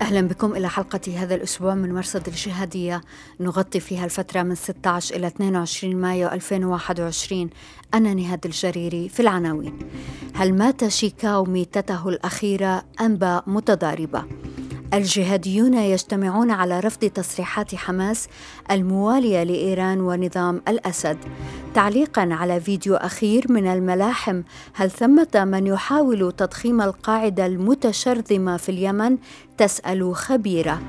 أهلا بكم إلى حلقة هذا الأسبوع من مرصد الجهادية. نغطي فيها الفترة من 16 إلى 22 مايو 2021 أنا نهاد الجريري في العناوين. هل مات شيكاو ميتته الأخيرة أنباء متضاربة؟ الجهاديون يجتمعون على رفض تصريحات حماس الموالية لإيران ونظام الأسد. تعليقا على فيديو أخير من الملاحم هل ثمة من يحاول تضخيم القاعدة المتشرذمة في اليمن؟ تسأل خبيرة.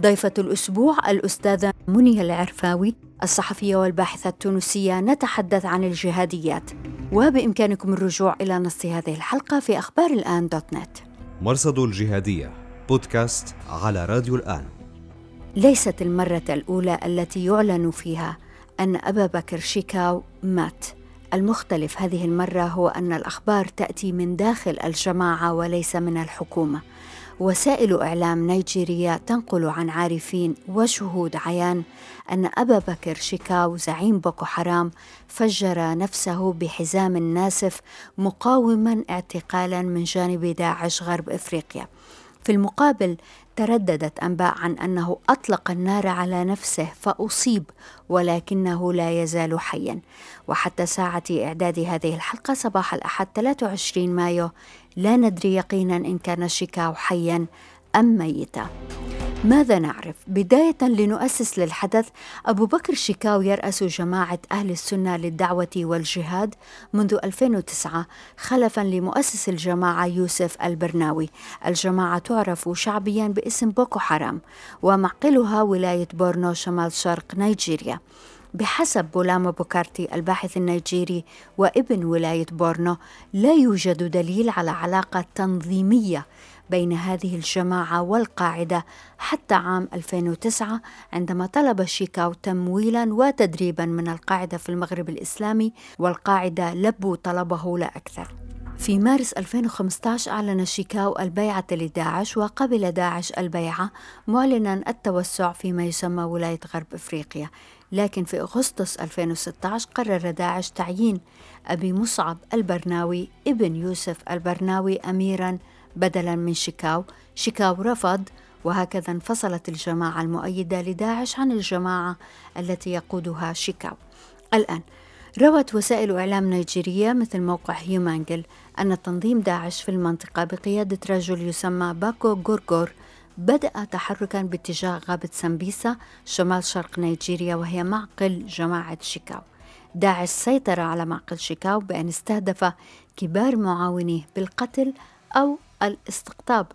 ضيفة الأسبوع الأستاذة منيه العرفاوي. الصحفية والباحثة التونسية نتحدث عن الجهاديات. وبإمكانكم الرجوع إلى نص هذه الحلقة في أخبار الآن دوت نت. مرصد الجهادية. بودكاست على راديو الآن. ليست المرة الأولى التي يعلن فيها أن أبا بكر شيكاو مات. المختلف هذه المرة هو أن الأخبار تأتي من داخل الجماعة وليس من الحكومة. وسائل إعلام نيجيريا تنقل عن عارفين وشهود عيان أن أبا بكر شيكاو زعيم بوكو حرام فجر نفسه بحزام ناسف مقاوما اعتقالا من جانب داعش غرب إفريقيا. في المقابل ترددت أنباء عن أنه أطلق النار على نفسه فأصيب ولكنه لا يزال حيا. وحتى ساعة إعداد هذه الحلقة صباح الأحد 23 مايو لا ندري يقينا إن كان شيكاو حيا أم ميتا ماذا نعرف؟ بداية لنؤسس للحدث أبو بكر شيكاو يرأس جماعة أهل السنة للدعوة والجهاد منذ 2009 خلفا لمؤسس الجماعة يوسف البرناوي. الجماعة تعرف شعبيا باسم بوكو حرام ومعقلها ولاية بورنو شمال شرق نيجيريا. بحسب بولاما بوكارتي الباحث النيجيري وابن ولاية بورنو لا يوجد دليل على علاقة تنظيمية بين هذه الجماعة والقاعدة حتى عام 2009 عندما طلب شيكاو تمويلا وتدريبا من القاعدة في المغرب الإسلامي والقاعدة لبوا طلبه لا أكثر. في مارس 2015 أعلن شيكاو البيعة لداعش وقبل داعش البيعة معلنا التوسع فيما يسمى ولاية غرب إفريقيا. لكن في أغسطس 2016 قرر داعش تعيين أبي مصعب البرناوي ابن يوسف البرناوي أميرا بدلا من شيكاو. شيكاو رفض وهكذا انفصلت الجماعة المؤيدة لداعش عن الجماعة التي يقودها شيكاو. الآن روت وسائل إعلام نيجيرية مثل موقع HumAngle أن تنظيم داعش في المنطقة بقيادة رجل يسمى باكو غورغور بدأ تحركا باتجاه غابة سمبيسا شمال شرق نيجيريا وهي معقل جماعة شيكاو. داعش سيطر على معقل شيكاو بأن استهدف كبار معاونيه بالقتل أو الاستقطاب.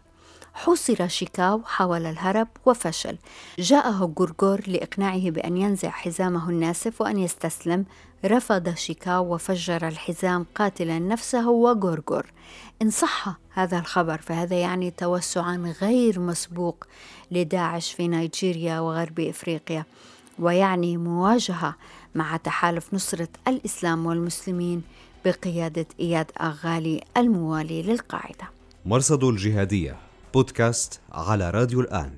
حوصر شيكاو حاول الهرب وفشل. جاءه غورغور لإقناعه بأن ينزع حزامه الناسف وأن يستسلم. رفض شيكاو وفجر الحزام قاتلا نفسه وغورغور. إن صح هذا الخبر فهذا يعني توسعا غير مسبوق لداعش في نيجيريا وغرب إفريقيا ويعني مواجهة مع تحالف نصرة الإسلام والمسلمين بقيادة إياد أغالي الموالي للقاعدة. مرصد الجهادية بودكاست على راديو الآن.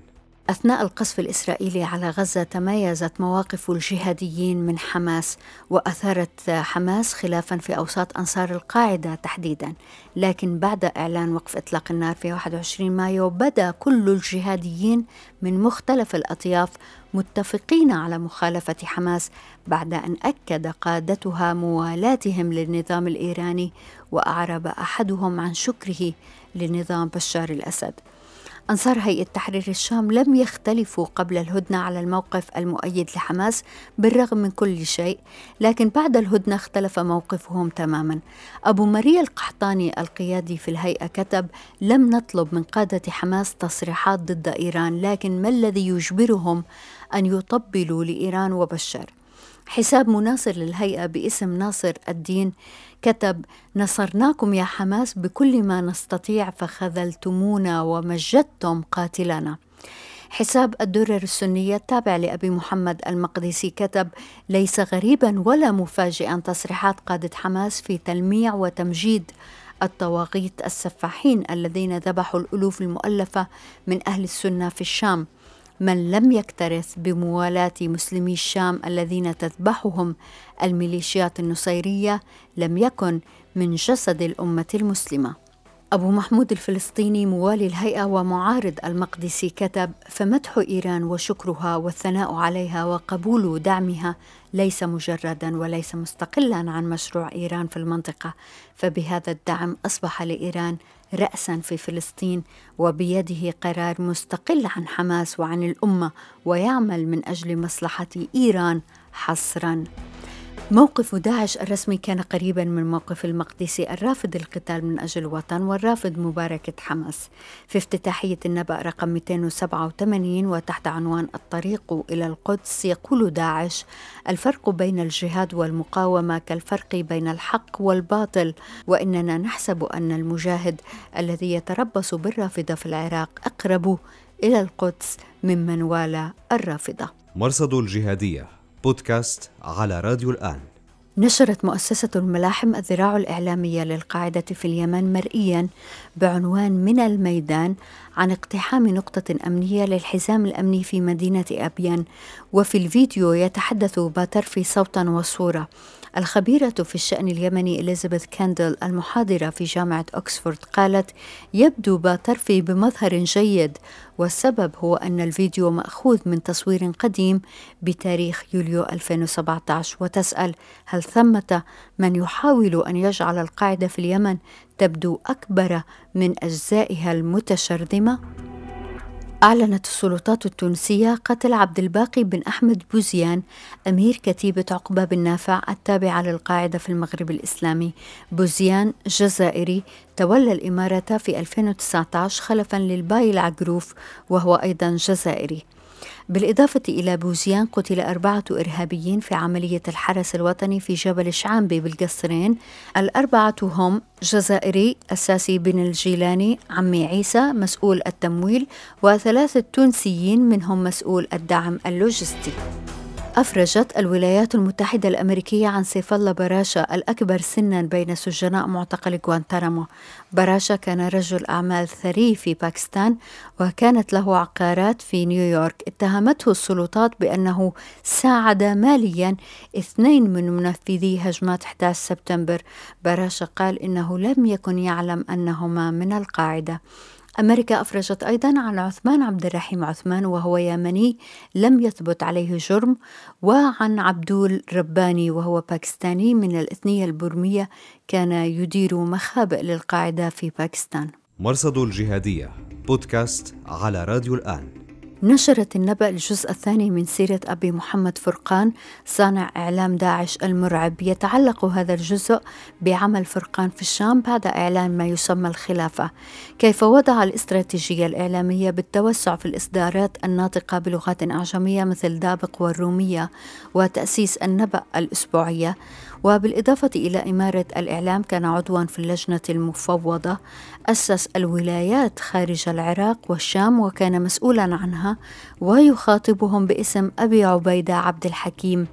أثناء القصف الإسرائيلي على غزة تميزت مواقف الجهاديين من حماس وأثارت حماس خلافا في أوساط أنصار القاعدة تحديدا. لكن بعد إعلان وقف إطلاق النار في 21 مايو بدأ كل الجهاديين من مختلف الأطياف متفقين على مخالفة حماس بعد أن أكد قادتها موالاتهم للنظام الإيراني وأعرب أحدهم عن شكره لنظام بشار الأسد. أنصار هيئة تحرير الشام لم يختلفوا قبل الهدنة على الموقف المؤيد لحماس بالرغم من كل شيء لكن بعد الهدنة اختلف موقفهم تماما. أبو ماريا القحطاني القيادي في الهيئة كتب لم نطلب من قادة حماس تصريحات ضد إيران لكن ما الذي يجبرهم أن يطبلوا لإيران وبشار؟ حساب مناصر للهيئة باسم ناصر الدين كتب نصرناكم يا حماس بكل ما نستطيع فخذلتمونا ومجدتم قاتلنا. حساب الدرر السنية التابع لأبي محمد المقدسي كتب ليس غريبا ولا مفاجئا تصريحات قادة حماس في تلميع وتمجيد الطواغيت السفاحين الذين ذبحوا الألوف المؤلفة من أهل السنة في الشام. من لم يكترث بموالاة مسلمي الشام الذين تذبحهم الميليشيات النصيرية لم يكن من جسد الأمة المسلمة. أبو محمود الفلسطيني موالي الهيئة ومعارض المقدسي كتب فمدح إيران وشكرها والثناء عليها وقبول دعمها ليس مجردا وليس مستقلا عن مشروع إيران في المنطقة فبهذا الدعم أصبح لإيران رأسا في فلسطين وبيده قرار مستقل عن حماس وعن الأمة ويعمل من أجل مصلحة إيران حصرا. موقف داعش الرسمي كان قريبا من موقف المقدسي الرافض القتال من أجل الوطن والرافض مباركة حماس. في افتتاحية النبأ رقم 287 وتحت عنوان الطريق إلى القدس يقول داعش الفرق بين الجهاد والمقاومة كالفرق بين الحق والباطل وإننا نحسب أن المجاهد الذي يتربص بالرافضة في العراق أقرب إلى القدس ممن والى الرافضة. مرصد الجهادية. بودكاست على راديو الآن. نشرت مؤسسة الملاحم الذراع الإعلامية للقاعدة في اليمن مرئيا بعنوان من الميدان عن اقتحام نقطة أمنية للحزام الأمني في مدينة أبيان. وفي الفيديو يتحدث باترفي صوتا وصورة. الخبيرة في الشأن اليمني إليزابيث كاندل المحاضرة في جامعة أكسفورد قالت يبدو باترفي بمظهر جيد والسبب هو أن الفيديو مأخوذ من تصوير قديم بتاريخ يوليو 2017 وتسأل هل ثمة من يحاول أن يجعل القاعدة في اليمن تبدو أكبر من أجزائها المتشرذمة؟ أعلنت السلطات التونسية قتل عبد الباقي بن أحمد بوزيان أمير كتيبة عقبة بن نافع التابعة للقاعدة في المغرب الإسلامي. بوزيان جزائري تولى الإمارة في 2019 خلفا للباي العقروف وهو أيضا جزائري. بالإضافة إلى بوزيان قتل أربعة إرهابيين في عملية الحرس الوطني في جبل شعامبي بالقصرين. الأربعة هم جزائري أساسي بن الجيلاني عمي عيسى مسؤول التمويل وثلاثة تونسيين منهم مسؤول الدعم اللوجستي. أفرجت الولايات المتحدة الأمريكية عن سيف الله براشا الأكبر سنا بين سجناء معتقل غوانتنامو براشا كان رجل أعمال ثري في باكستان وكانت له عقارات في نيويورك. اتهمته السلطات بأنه ساعد ماليا اثنين من منفذي هجمات 11 سبتمبر. براشا قال إنه لم يكن يعلم أنهما من القاعدة. أمريكا أفرجت أيضا عن عثمان عبد الرحيم عثمان وهو يمني لم يثبت عليه جرم وعن عبدول رباني وهو باكستاني من الإثنية البرمية كان يدير مخابئ للقاعدة في باكستان. مرصد الجهادية بودكاست على راديو الآن. نشرت النبأ الجزء الثاني من سيرة أبي محمد فرقان صانع إعلام داعش المرعب يتعلق هذا الجزء بعمل فرقان في الشام بعد إعلان ما يسمى الخلافة. كيف وضع الاستراتيجية الإعلامية بالتوسع في الإصدارات الناطقة بلغات أعجمية مثل دابق والرومية وتأسيس النبأ الأسبوعية؟ وبالإضافة إلى إمارة الإعلام كان عضوا في اللجنة المفوضة أسس الولايات خارج العراق والشام وكان مسؤولا عنها ويخاطبهم باسم أبي عبيدة عبد الحكيم.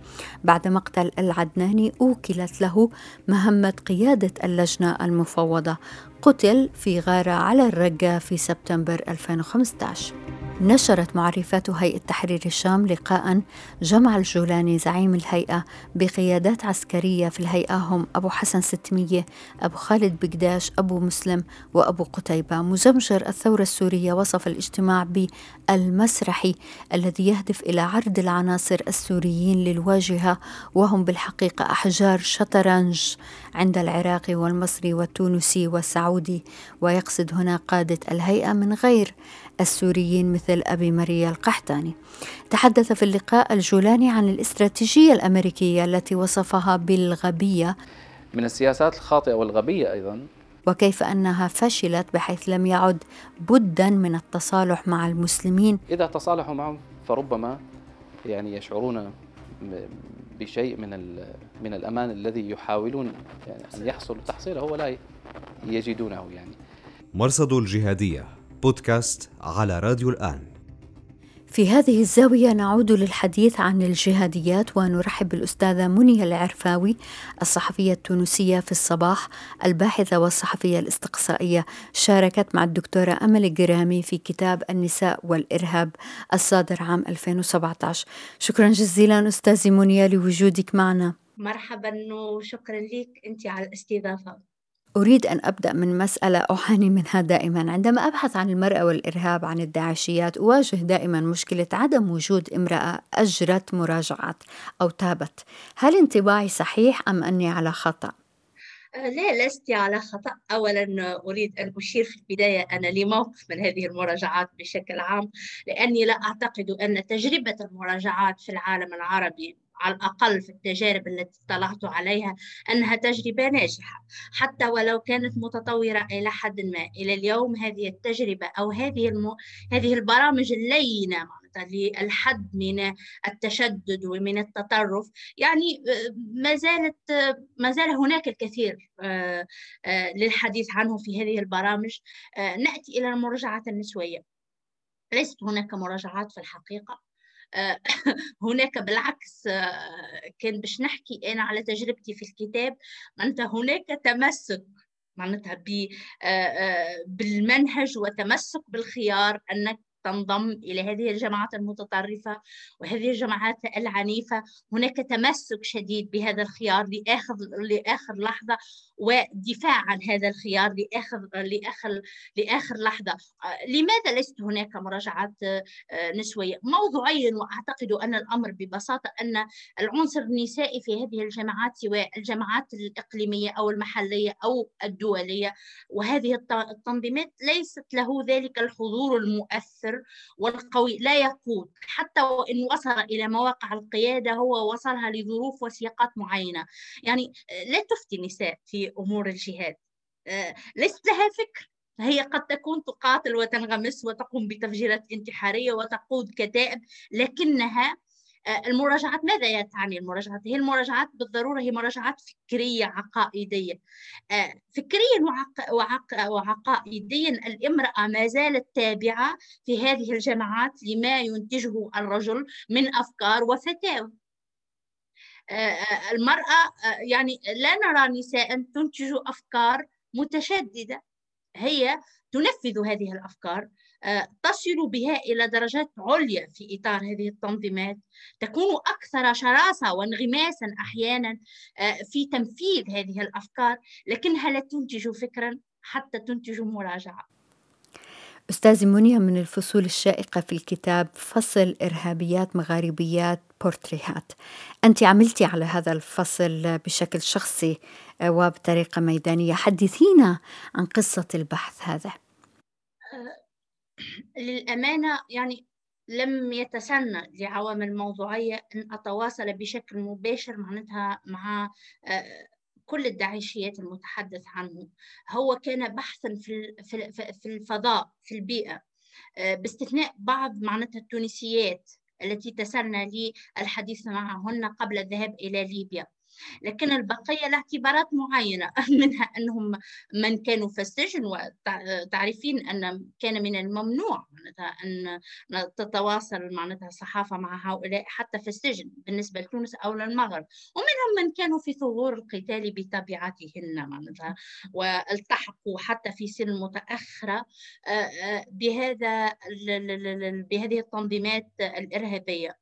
بعد مقتل العدناني أوكلت له مهمة قيادة اللجنة المفوضة. قتل في غارة على الرقة في سبتمبر 2015 نشرت معرفات هيئة تحرير الشام لقاء جمع الجولاني زعيم الهيئة بقيادات عسكرية في الهيئة هم أبو حسن ستمية أبو خالد بقداش أبو مسلم وأبو قتيبة. مزمجر الثورة السورية وصف الاجتماع بالمسرحي الذي يهدف إلى عرض العناصر السوريين للواجهة وهم بالحقيقة أحجار شطرنج عند العراقي والمصري والتونسي والسعودي. ويقصد هنا قادة الهيئة من غير السوريين مثل أبي مريا القحطاني. تحدث في اللقاء الجولاني عن الاستراتيجية الأمريكية التي وصفها بالغبية. من السياسات الخاطئة والغبية أيضا. وكيف أنها فشلت بحيث لم يعد بدا من التصالح مع المسلمين. إذا تصالحوا معهم فربما يعني يشعرون بشيء من من الأمان الذي يحاولون يعني أن يحصل تحصيله هو لا يجدونه يعني. مرصد الجهادية. بودكاست على راديو الآن. في هذه الزاوية نعود للحديث عن الجهاديات ونرحب بالأستاذة منية العرفاوي الصحفية التونسية في الصباح الباحثة والصحفية الاستقصائية. شاركت مع الدكتورة أمل الجرامي في كتاب النساء والإرهاب الصادر عام 2017 شكرا جزيلا أستاذي منية لوجودك معنا. مرحبا وشكرا لك أنت على الاستضافة. أريد أن أبدأ من مسألة أعاني منها دائما. عندما أبحث عن المرأة والإرهاب عن الداعشيات أواجه دائما مشكلة عدم وجود امرأة أجرت مراجعات أو تابت. هل انطباعي صحيح أم أني على خطأ؟ أه، لا لست على خطأ. أولا أريد أن أشير في البداية أنا لي موقف من هذه المراجعات بشكل عام لأني لا أعتقد أن تجربة المراجعات في العالم العربي على الأقل في التجارب التي اطلعت عليها أنها تجربة ناجحة حتى ولو كانت متطورة إلى حد ما. إلى اليوم هذه التجربة أو هذه الم... هذه البرامج اللينة للحد من التشدد ومن التطرف يعني آه، ما زالت ما زال هناك الكثير آه، آه، للحديث عنه في هذه البرامج. نأتي إلى المراجعات النسوية. ليست هناك مراجعات في الحقيقة. آه، هناك بالعكس آه، كان باش نحكي أنا على تجربتي في الكتاب معناتها هناك تمسك معناتها آه، بالمنهج وتمسك بالخيار أنك تنضم إلى هذه الجماعات المتطرفة وهذه الجماعات العنيفة. هناك تمسك شديد بهذا الخيار لآخر لآخر لحظة ودفاع عن هذا الخيار لآخر لآخر لآخر لحظة. لماذا ليست هناك مراجعات آه، نسوية؟ موضوعيا وأعتقد أن الأمر ببساطة أن العنصر النسائي في هذه الجماعات سواء الجماعات الإقليمية أو المحلية أو الدولية. وهذه التنظيمات ليست له ذلك الحضور المؤثر المؤثر والقوي لا يقود حتى وإن وصل إلى مواقع القيادة هو وصلها لظروف وسياقات معينة. يعني لا تفتي النساء في أمور الجهاد. آه، ليست لها فكر. هي قد تكون تقاتل وتنغمس وتقوم بتفجيرات انتحارية وتقود كتائب لكنها آه، المراجعات ماذا تعني المراجعات؟ هي المراجعات بالضرورة هي مراجعات فكرية عقائدية. آه، فكريا وعق... وعق... وعقائديا الامرأة ما زالت تابعة في هذه الجماعات لما ينتجه الرجل من أفكار وفتاوى. آه، المرأة يعني لا نرى نساء تنتج أفكار متشددة. هي تنفذ هذه الأفكار. آه، تصل بها إلى درجات عليا في إطار هذه التنظيمات. تكون أكثر شراسة وانغماسا أحيانا آه، في تنفيذ هذه الأفكار لكنها لا تنتج فكرا حتى تنتج مراجعة. أستاذ منيا من الفصول الشائقة في الكتاب فصل إرهابيات مغاربيات بورتريهات. أنت عملتي على هذا الفصل بشكل شخصي آه، وبطريقة ميدانية. حدثينا عن قصة البحث هذا. للأمانة يعني لم يتسنى لعوامل موضوعية أن أتواصل بشكل مباشر معناتها مع آه، كل الداعشيات المتحدث عنه. هو كان بحثا في الفضاء في البيئة آه، باستثناء بعض معناتها التونسيات التي تسنى لي الحديث معهن قبل الذهاب إلى ليبيا. لكن البقية لها اعتبارات معينة. منها أنهم من كانوا في السجن وتعرفين أن كان من الممنوع معناتها أن تتواصل معناتها الصحافة مع هؤلاء حتى في السجن بالنسبة لتونس أو للمغرب. ومنهم من كانوا في ثغور القتال بطبيعتهن معناتها والتحقوا حتى في سن متأخرة آه، آه، بهذا بهذه التنظيمات الإرهابية. آه،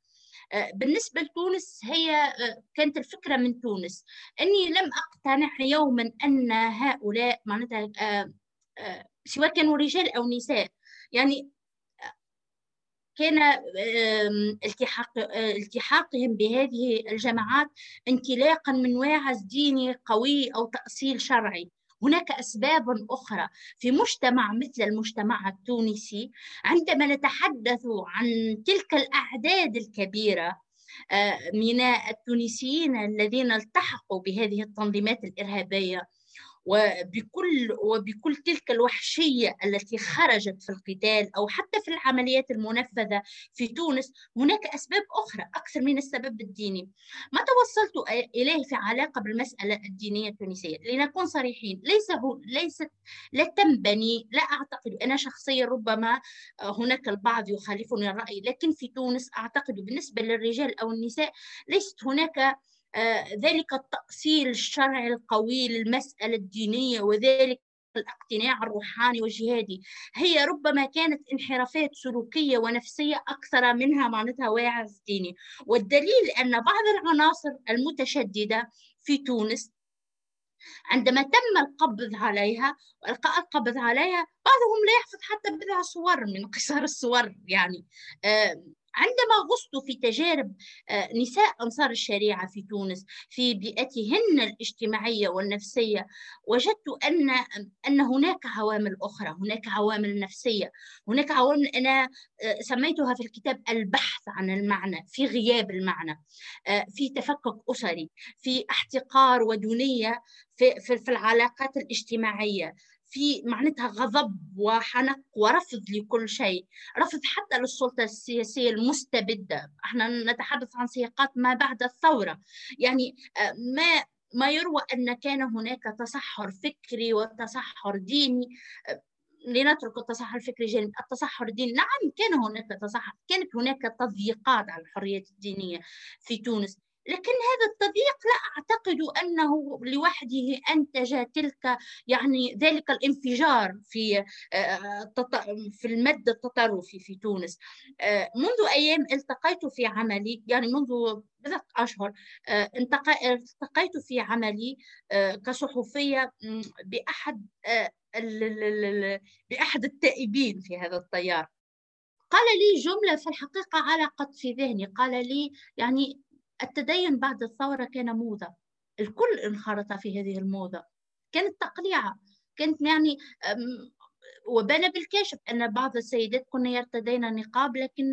بالنسبة لتونس هي آه، كانت الفكرة من تونس. أني لم أقتنع يوما أن هؤلاء معناتها آه، سواء كانوا رجال أو نساء يعني كان التحاق التحاقهم بهذه الجماعات انطلاقا من واعز ديني قوي أو تأصيل شرعي. هناك أسباب أخرى. في مجتمع مثل المجتمع التونسي عندما نتحدث عن تلك الأعداد الكبيرة آه، من التونسيين الذين التحقوا بهذه التنظيمات الإرهابية وبكل وبكل تلك الوحشية التي خرجت في القتال أو حتى في العمليات المنفذة في تونس هناك أسباب أخرى أكثر من السبب الديني. ما توصلت إليه في علاقة بالمسألة الدينية التونسية؟ لنكون صريحين ليس هو ليست لا تنبني لا أعتقد أنا شخصيا ربما هناك البعض يخالفني الرأي لكن في تونس أعتقد بالنسبة للرجال أو النساء ليست هناك آه، ذلك التأصيل الشرعي القوي للمسألة الدينية وذلك الاقتناع الروحاني والجهادي. هي ربما كانت انحرافات سلوكية ونفسية أكثر منها معناتها واعظ ديني. والدليل أن بعض العناصر المتشددة في تونس عندما تم القبض عليها والقاء القبض عليها بعضهم لا يحفظ حتى بضع صور من قصار الصور يعني. عندما غصت في تجارب آه، نساء أنصار الشريعة في تونس في بيئتهن الاجتماعية والنفسية وجدت أن أن هناك عوامل أخرى هناك عوامل نفسية هناك عوامل أنا آه، سميتها في الكتاب البحث عن المعنى في غياب المعنى آه، في تفكك أسري في احتقار ودونية في, العلاقات الاجتماعية. في معناتها غضب وحنق ورفض لكل شيء رفض حتى للسلطة السياسية المستبدة. إحنا نتحدث عن سياقات ما بعد الثورة. يعني آه، ما ما يروى أن كان هناك تصحر فكري وتصحر ديني آه، لنترك التصحر الفكري جانب. التصحر الديني نعم كان هناك تصحر كانت هناك تضييقات على الحريات الدينية في تونس. لكن هذا التضييق لا أعتقد أنه لوحده أنتج تلك يعني ذلك الانفجار في آه، في المد التطرفي في تونس. آه، منذ أيام التقيت في عملي يعني منذ بضعة أشهر آه، التقيت في عملي كصحفية بأحد بأحد التائبين في هذا التيار. قال لي جملة في الحقيقة علقت في ذهني قال لي يعني التدين بعد الثورة كان موضة الكل انخرط في هذه الموضة كانت تقليعة. كانت يعني وبان بالكشف أن بعض السيدات كن يرتدين النقاب لكن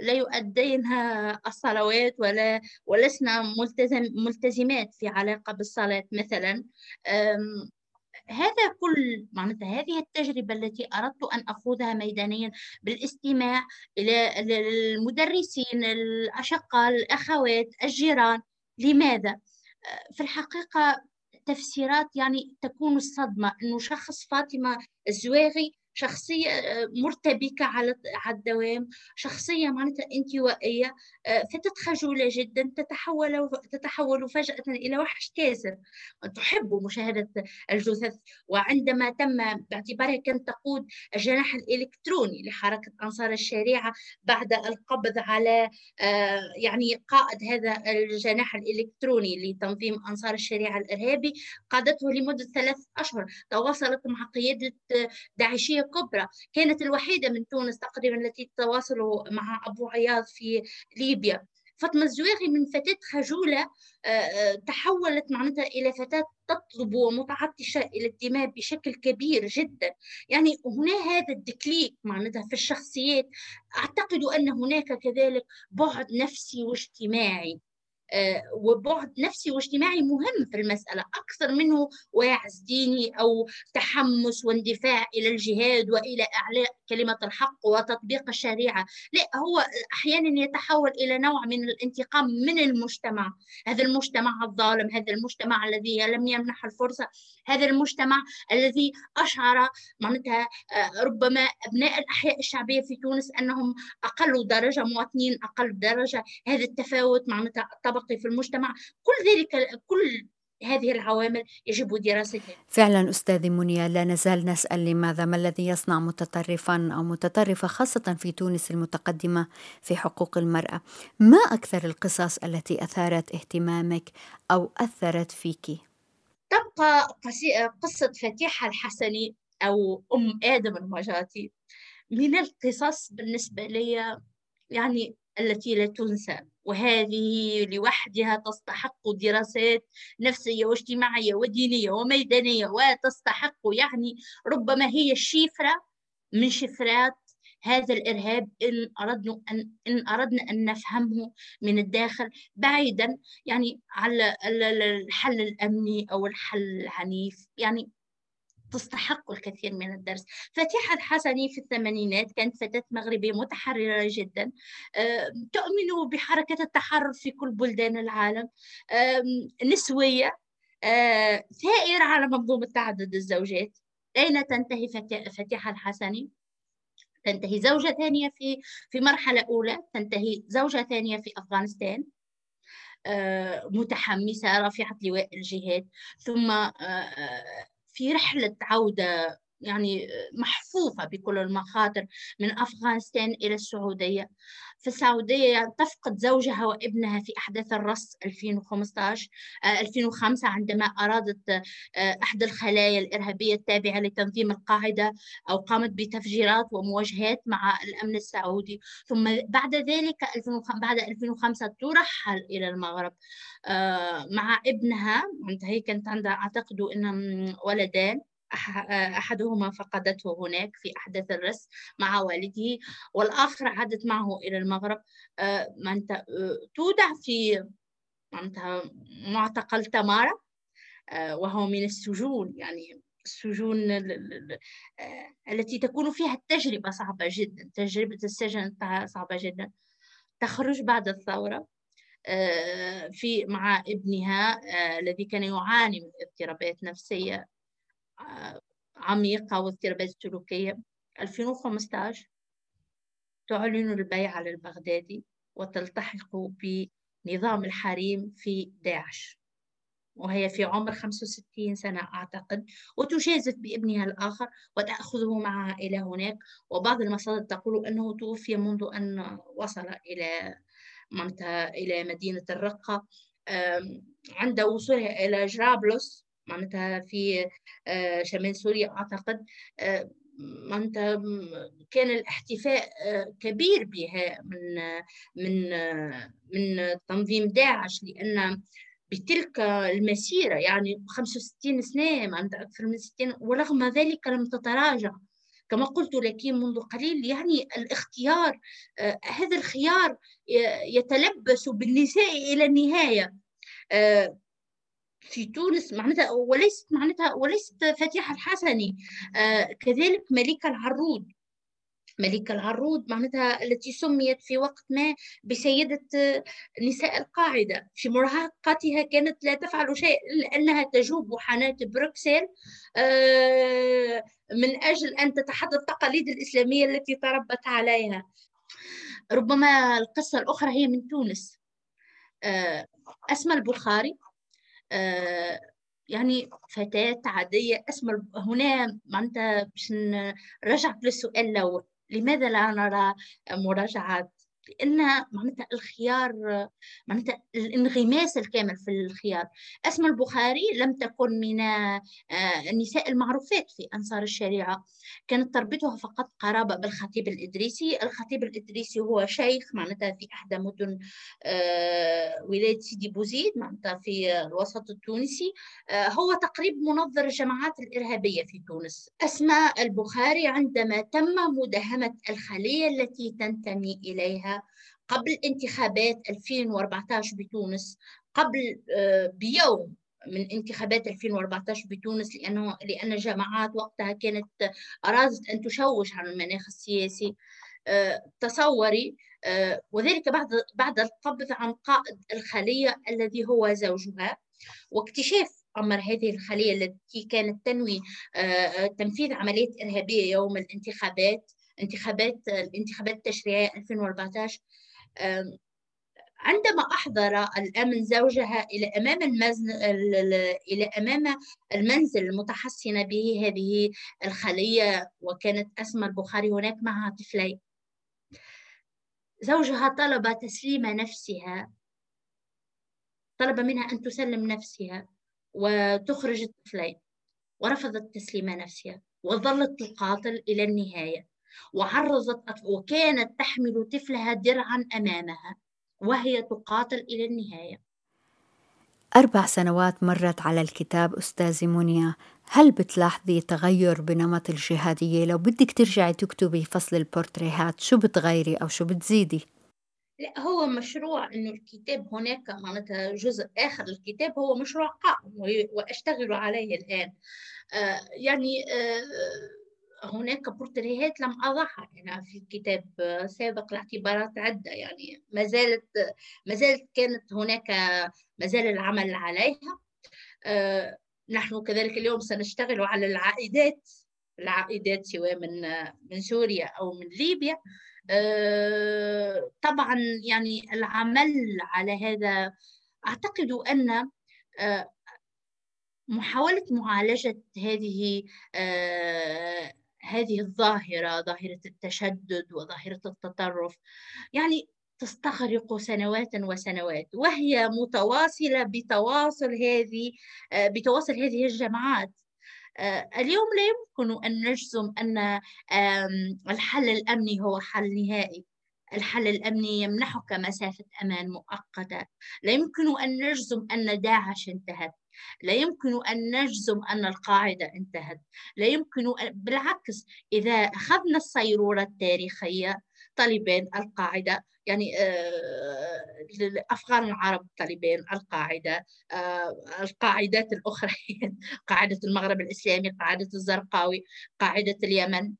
لا يؤدينها الصلوات ولا ولسنا ملتزم ملتزمات في علاقة بالصلاة مثلا. هذا كل معناتها هذه التجربة التي أردت أن أخوضها ميدانيا بالاستماع إلى المدرسين الأشقاء الأخوات الجيران لماذا؟ في الحقيقة تفسيرات يعني تكون الصدمة أنه شخص فاطمة الزواغي شخصية آه، مرتبكة على الدوام شخصية معناتها انطوائية آه، فتت خجولة جدا تتحول تتحول فجأة إلى وحش كاسر. تحب مشاهدة الجثث وعندما تم باعتبارها كانت تقود الجناح الإلكتروني لحركة أنصار الشريعة بعد القبض على آه، يعني قائد هذا الجناح الإلكتروني لتنظيم أنصار الشريعة الإرهابي قادته لمدة ثلاث أشهر. تواصلت مع قيادة داعشية كبرى كانت الوحيدة من تونس تقريبا التي تواصلوا مع أبو عياض في ليبيا. فاطمة الزواغي من فتاة خجولة آه، آه، تحولت معناتها إلى فتاة تطلب ومتعطشة إلى الدماء بشكل كبير جدا. يعني هنا هذا الدكليك معناتها في الشخصيات أعتقد أن هناك كذلك بعد نفسي واجتماعي. وبعد نفسي واجتماعي مهم في المسألة أكثر منه واعز ديني أو تحمس واندفاع إلى الجهاد وإلى إعلاء كلمة الحق وتطبيق الشريعة. لا هو أحيانا يتحول إلى نوع من الانتقام من المجتمع. هذا المجتمع الظالم هذا المجتمع الذي لم يمنح الفرصة هذا المجتمع الذي أشعر معناتها آه، ربما أبناء الأحياء الشعبية في تونس أنهم أقل درجة مواطنين أقل درجة. هذا التفاوت معناتها الطبقي في المجتمع كل ذلك كل هذه العوامل يجب دراستها. فعلا أستاذي منيا لا نزال نسأل لماذا؟ ما الذي يصنع متطرفا أو متطرفة خاصة في تونس المتقدمة في حقوق المرأة؟ ما أكثر القصص التي أثارت اهتمامك أو أثرت فيك؟ تبقى قصة فتيحة الحسني أو أم آدم المجاتي من القصص بالنسبة لي يعني التي لا تنسى. وهذه لوحدها تستحق دراسات نفسية واجتماعية ودينية وميدانية وتستحق يعني ربما هي الشفرة من شفرات هذا الإرهاب إن أردنا أن إن أردنا أن نفهمه من الداخل بعيدا يعني على الحل الأمني أو الحل العنيف. يعني تستحق الكثير من الدرس. فتيحة الحسني في الثمانينات كانت فتاة مغربية متحررة جدا. تؤمن بحركة التحرر في كل بلدان العالم. نسوية ثائرة على منظومة تعدد الزوجات. أين تنتهي فتيحة الحسني؟ تنتهي زوجة ثانية في في مرحلة أولى تنتهي زوجة ثانية في أفغانستان. متحمسة رافعة لواء الجهاد. ثم في رحلة عودة يعني محفوفة بكل المخاطر من أفغانستان إلى السعودية. في السعودية تفقد زوجها وابنها في أحداث الرص 2015 2005 آه، عندما أرادت آه، أحد الخلايا الإرهابية التابعة لتنظيم القاعدة أو قامت بتفجيرات ومواجهات مع الأمن السعودي. ثم بعد ذلك بعد 2005 ترحل إلى المغرب آه، مع ابنها. هي كانت عندها أعتقد أنهم ولدان. أحدهما فقدته هناك في أحداث الرس مع والده والآخر عادت معه إلى المغرب. آه، تودع في معتقل تمارا آه، وهو من السجون يعني السجون آه، التي تكون فيها التجربة صعبة جدا تجربة السجن صعبة جدا. تخرج بعد الثورة في مع ابنها الذي كان يعاني من اضطرابات نفسية. عميقة واضطرابات سلوكية 2015 تعلن البيعة للبغدادي وتلتحق بنظام الحريم في داعش. وهي في عمر 65 سنة أعتقد. وتجازف بابنها الآخر وتأخذه معها إلى هناك. وبعض المصادر تقول أنه توفي منذ أن وصل إلى إلى مدينة الرقة عند وصولها إلى جرابلس. معناتها في آه، شمال سوريا أعتقد آه، معناتها كان الاحتفاء آه، كبير بها من من من تنظيم داعش لأن بتلك المسيرة يعني 65 سنة معناتها أكثر من 60 ورغم ذلك لم تتراجع. كما قلت لك منذ قليل يعني الاختيار هذا الخيار يتلبس بالنساء إلى النهاية. في تونس معناتها وليست معناتها وليست فاتحة الحسني. آه كذلك ملكة العرود ملكة العرود معناتها التي سميت في وقت ما بسيدة نساء القاعدة. في مراهقتها كانت لا تفعل شيء إلا أنها تجوب حانات بروكسل. آه، من أجل أن تتحدى التقاليد الإسلامية التي تربت عليها. ربما القصة الأخرى هي من تونس. آه، أسمى البخاري. آه، يعني فتاة عادية. اسم هنا معناتها باش نرجع للسؤال الأول. لماذا لا نرى مراجعات لأن معناتها الخيار معناتها الانغماس الكامل في الخيار. اسم البخاري لم تكن من آه، النساء المعروفات في أنصار الشريعة. كانت تربطها فقط قرابة بالخطيب الإدريسي. الخطيب الإدريسي هو شيخ معناتها في إحدى مدن آه، ولاية سيدي بوزيد معناتها في الوسط التونسي. آه، هو تقريب منظر الجماعات الإرهابية في تونس. أسماء البخاري عندما تم مداهمة الخلية التي تنتمي إليها قبل انتخابات 2014 بتونس قبل آه، بيوم من انتخابات 2014 بتونس لأنه لأن الجماعات وقتها كانت أرادت أن تشوش على المناخ السياسي آه، تصوري آه، وذلك بعد بعد القبض عن قائد الخلية الذي هو زوجها. واكتشاف أمر هذه الخلية التي كانت تنوي تنفيذ عملية إرهابية يوم الانتخابات انتخابات الانتخابات التشريعية 2014 عندما أحضر الأمن زوجها إلى أمام المزن... إلى أمام المنزل المتحصن به هذه الخلية وكانت أسمى البخاري هناك معها طفلين. زوجها طلب تسليم نفسها طلب منها أن تسلم نفسها وتخرج الطفلين ورفضت تسليم نفسها وظلت تقاتل إلى النهاية. وعرضت وكانت تحمل طفلها درعا أمامها وهي تقاتل إلى النهاية. أربع سنوات مرت على الكتاب أستاذي منيا. هل بتلاحظي تغير بنمط الجهادية؟ لو بدك ترجعي تكتبي فصل البورتريهات شو بتغيري أو شو بتزيدي؟ لا هو مشروع إنه الكتاب هناك معناتها جزء آخر الكتاب هو مشروع قائم وأشتغل عليه الآن. آه يعني آه هناك بورتريهات لم أضعها يعني في الكتاب سابق لاعتبارات عدة يعني ما زالت ما زالت كانت هناك ما زال العمل عليها. آه نحن كذلك اليوم سنشتغل على العائدات العائدات سواء من من سوريا أو من ليبيا. آه، طبعا يعني العمل على هذا أعتقد أن آه، محاولة معالجة هذه هذه الظاهرة ظاهرة التشدد وظاهرة التطرف. يعني تستغرق سنوات وسنوات وهي متواصلة بتواصل هذه بتواصل هذه الجماعات. آه، اليوم لا يمكن أن نجزم أن الحل الأمني هو حل نهائي. الحل الأمني يمنحك مسافة أمان مؤقتة. لا يمكن أن نجزم أن داعش انتهت. لا يمكن أن نجزم أن القاعدة انتهت. لا يمكن. بالعكس إذا أخذنا الصيرورة التاريخية طالبان القاعدة يعني آه، أفغان العرب طالبان القاعدة آه، القاعدات الأخرى قاعدة المغرب الإسلامي قاعدة الزرقاوي قاعدة اليمن.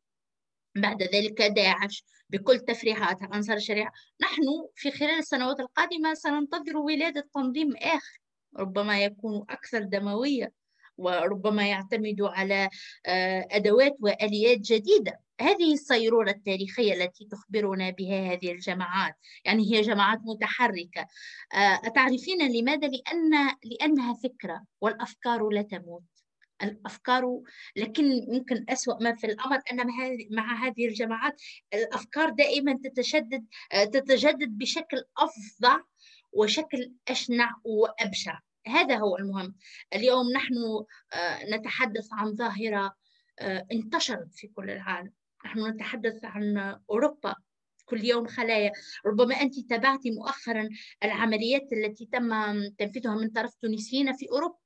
بعد ذلك داعش بكل تفريعاتها أنصار الشريعة. نحن في خلال السنوات القادمة سننتظر ولادة تنظيم آخر. ربما يكون أكثر دموية وربما يعتمد على آه، أدوات وآليات جديدة. هذه الصيرورة التاريخية التي تخبرنا بها هذه الجماعات. يعني هي جماعات متحركة. آه، أتعرفين لماذا؟ لأن لأنها فكرة والأفكار لا تموت. الأفكار لكن يمكن أسوأ ما في الأمر أن مع هذه الجماعات الأفكار دائما تتشدد آه، تتجدد بشكل أفظع وشكل أشنع وأبشع. هذا هو المهم. اليوم نحن آه، نتحدث عن ظاهرة انتشرت في كل العالم. نحن نتحدث عن أوروبا كل يوم خلايا. ربما أنت تابعتي مؤخرا العمليات التي تم تنفيذها من طرف تونسيين في أوروبا.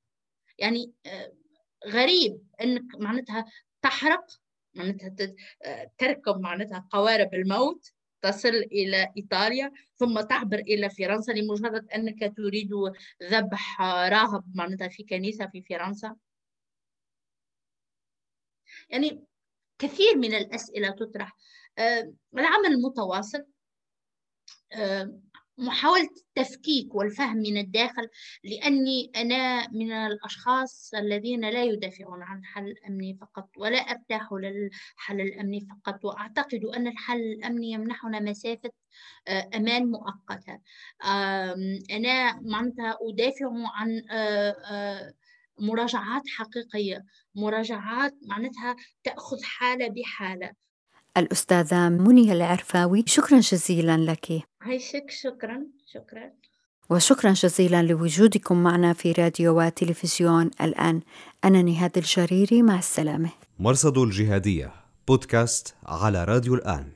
يعني آه، غريب أنك معناتها تحرق معناتها تركب معناتها قوارب الموت. تصل إلى إيطاليا ثم تعبر إلى فرنسا لمجرد أنك تريد ذبح راهب معناتها في كنيسة في فرنسا. يعني كثير من الأسئلة تطرح. آه، العمل المتواصل آه، محاولة التفكيك والفهم من الداخل لأني أنا من الأشخاص الذين لا يدافعون عن الحل الأمني فقط ولا أرتاح للحل الأمني فقط. وأعتقد أن الحل الأمني يمنحنا مسافة آه، أمان مؤقتة. أنا معناتها أدافع عن مراجعات حقيقية. مراجعات معناتها تأخذ حالة بحالة. الأستاذة منية العرفاوي. شكرا جزيلا لك. عايشك شكرا. شكرا. وشكرا جزيلا لوجودكم معنا في راديو وتلفزيون الآن. أنا نهاد الجريري مع السلامة. مرصد الجهادية بودكاست على راديو الآن.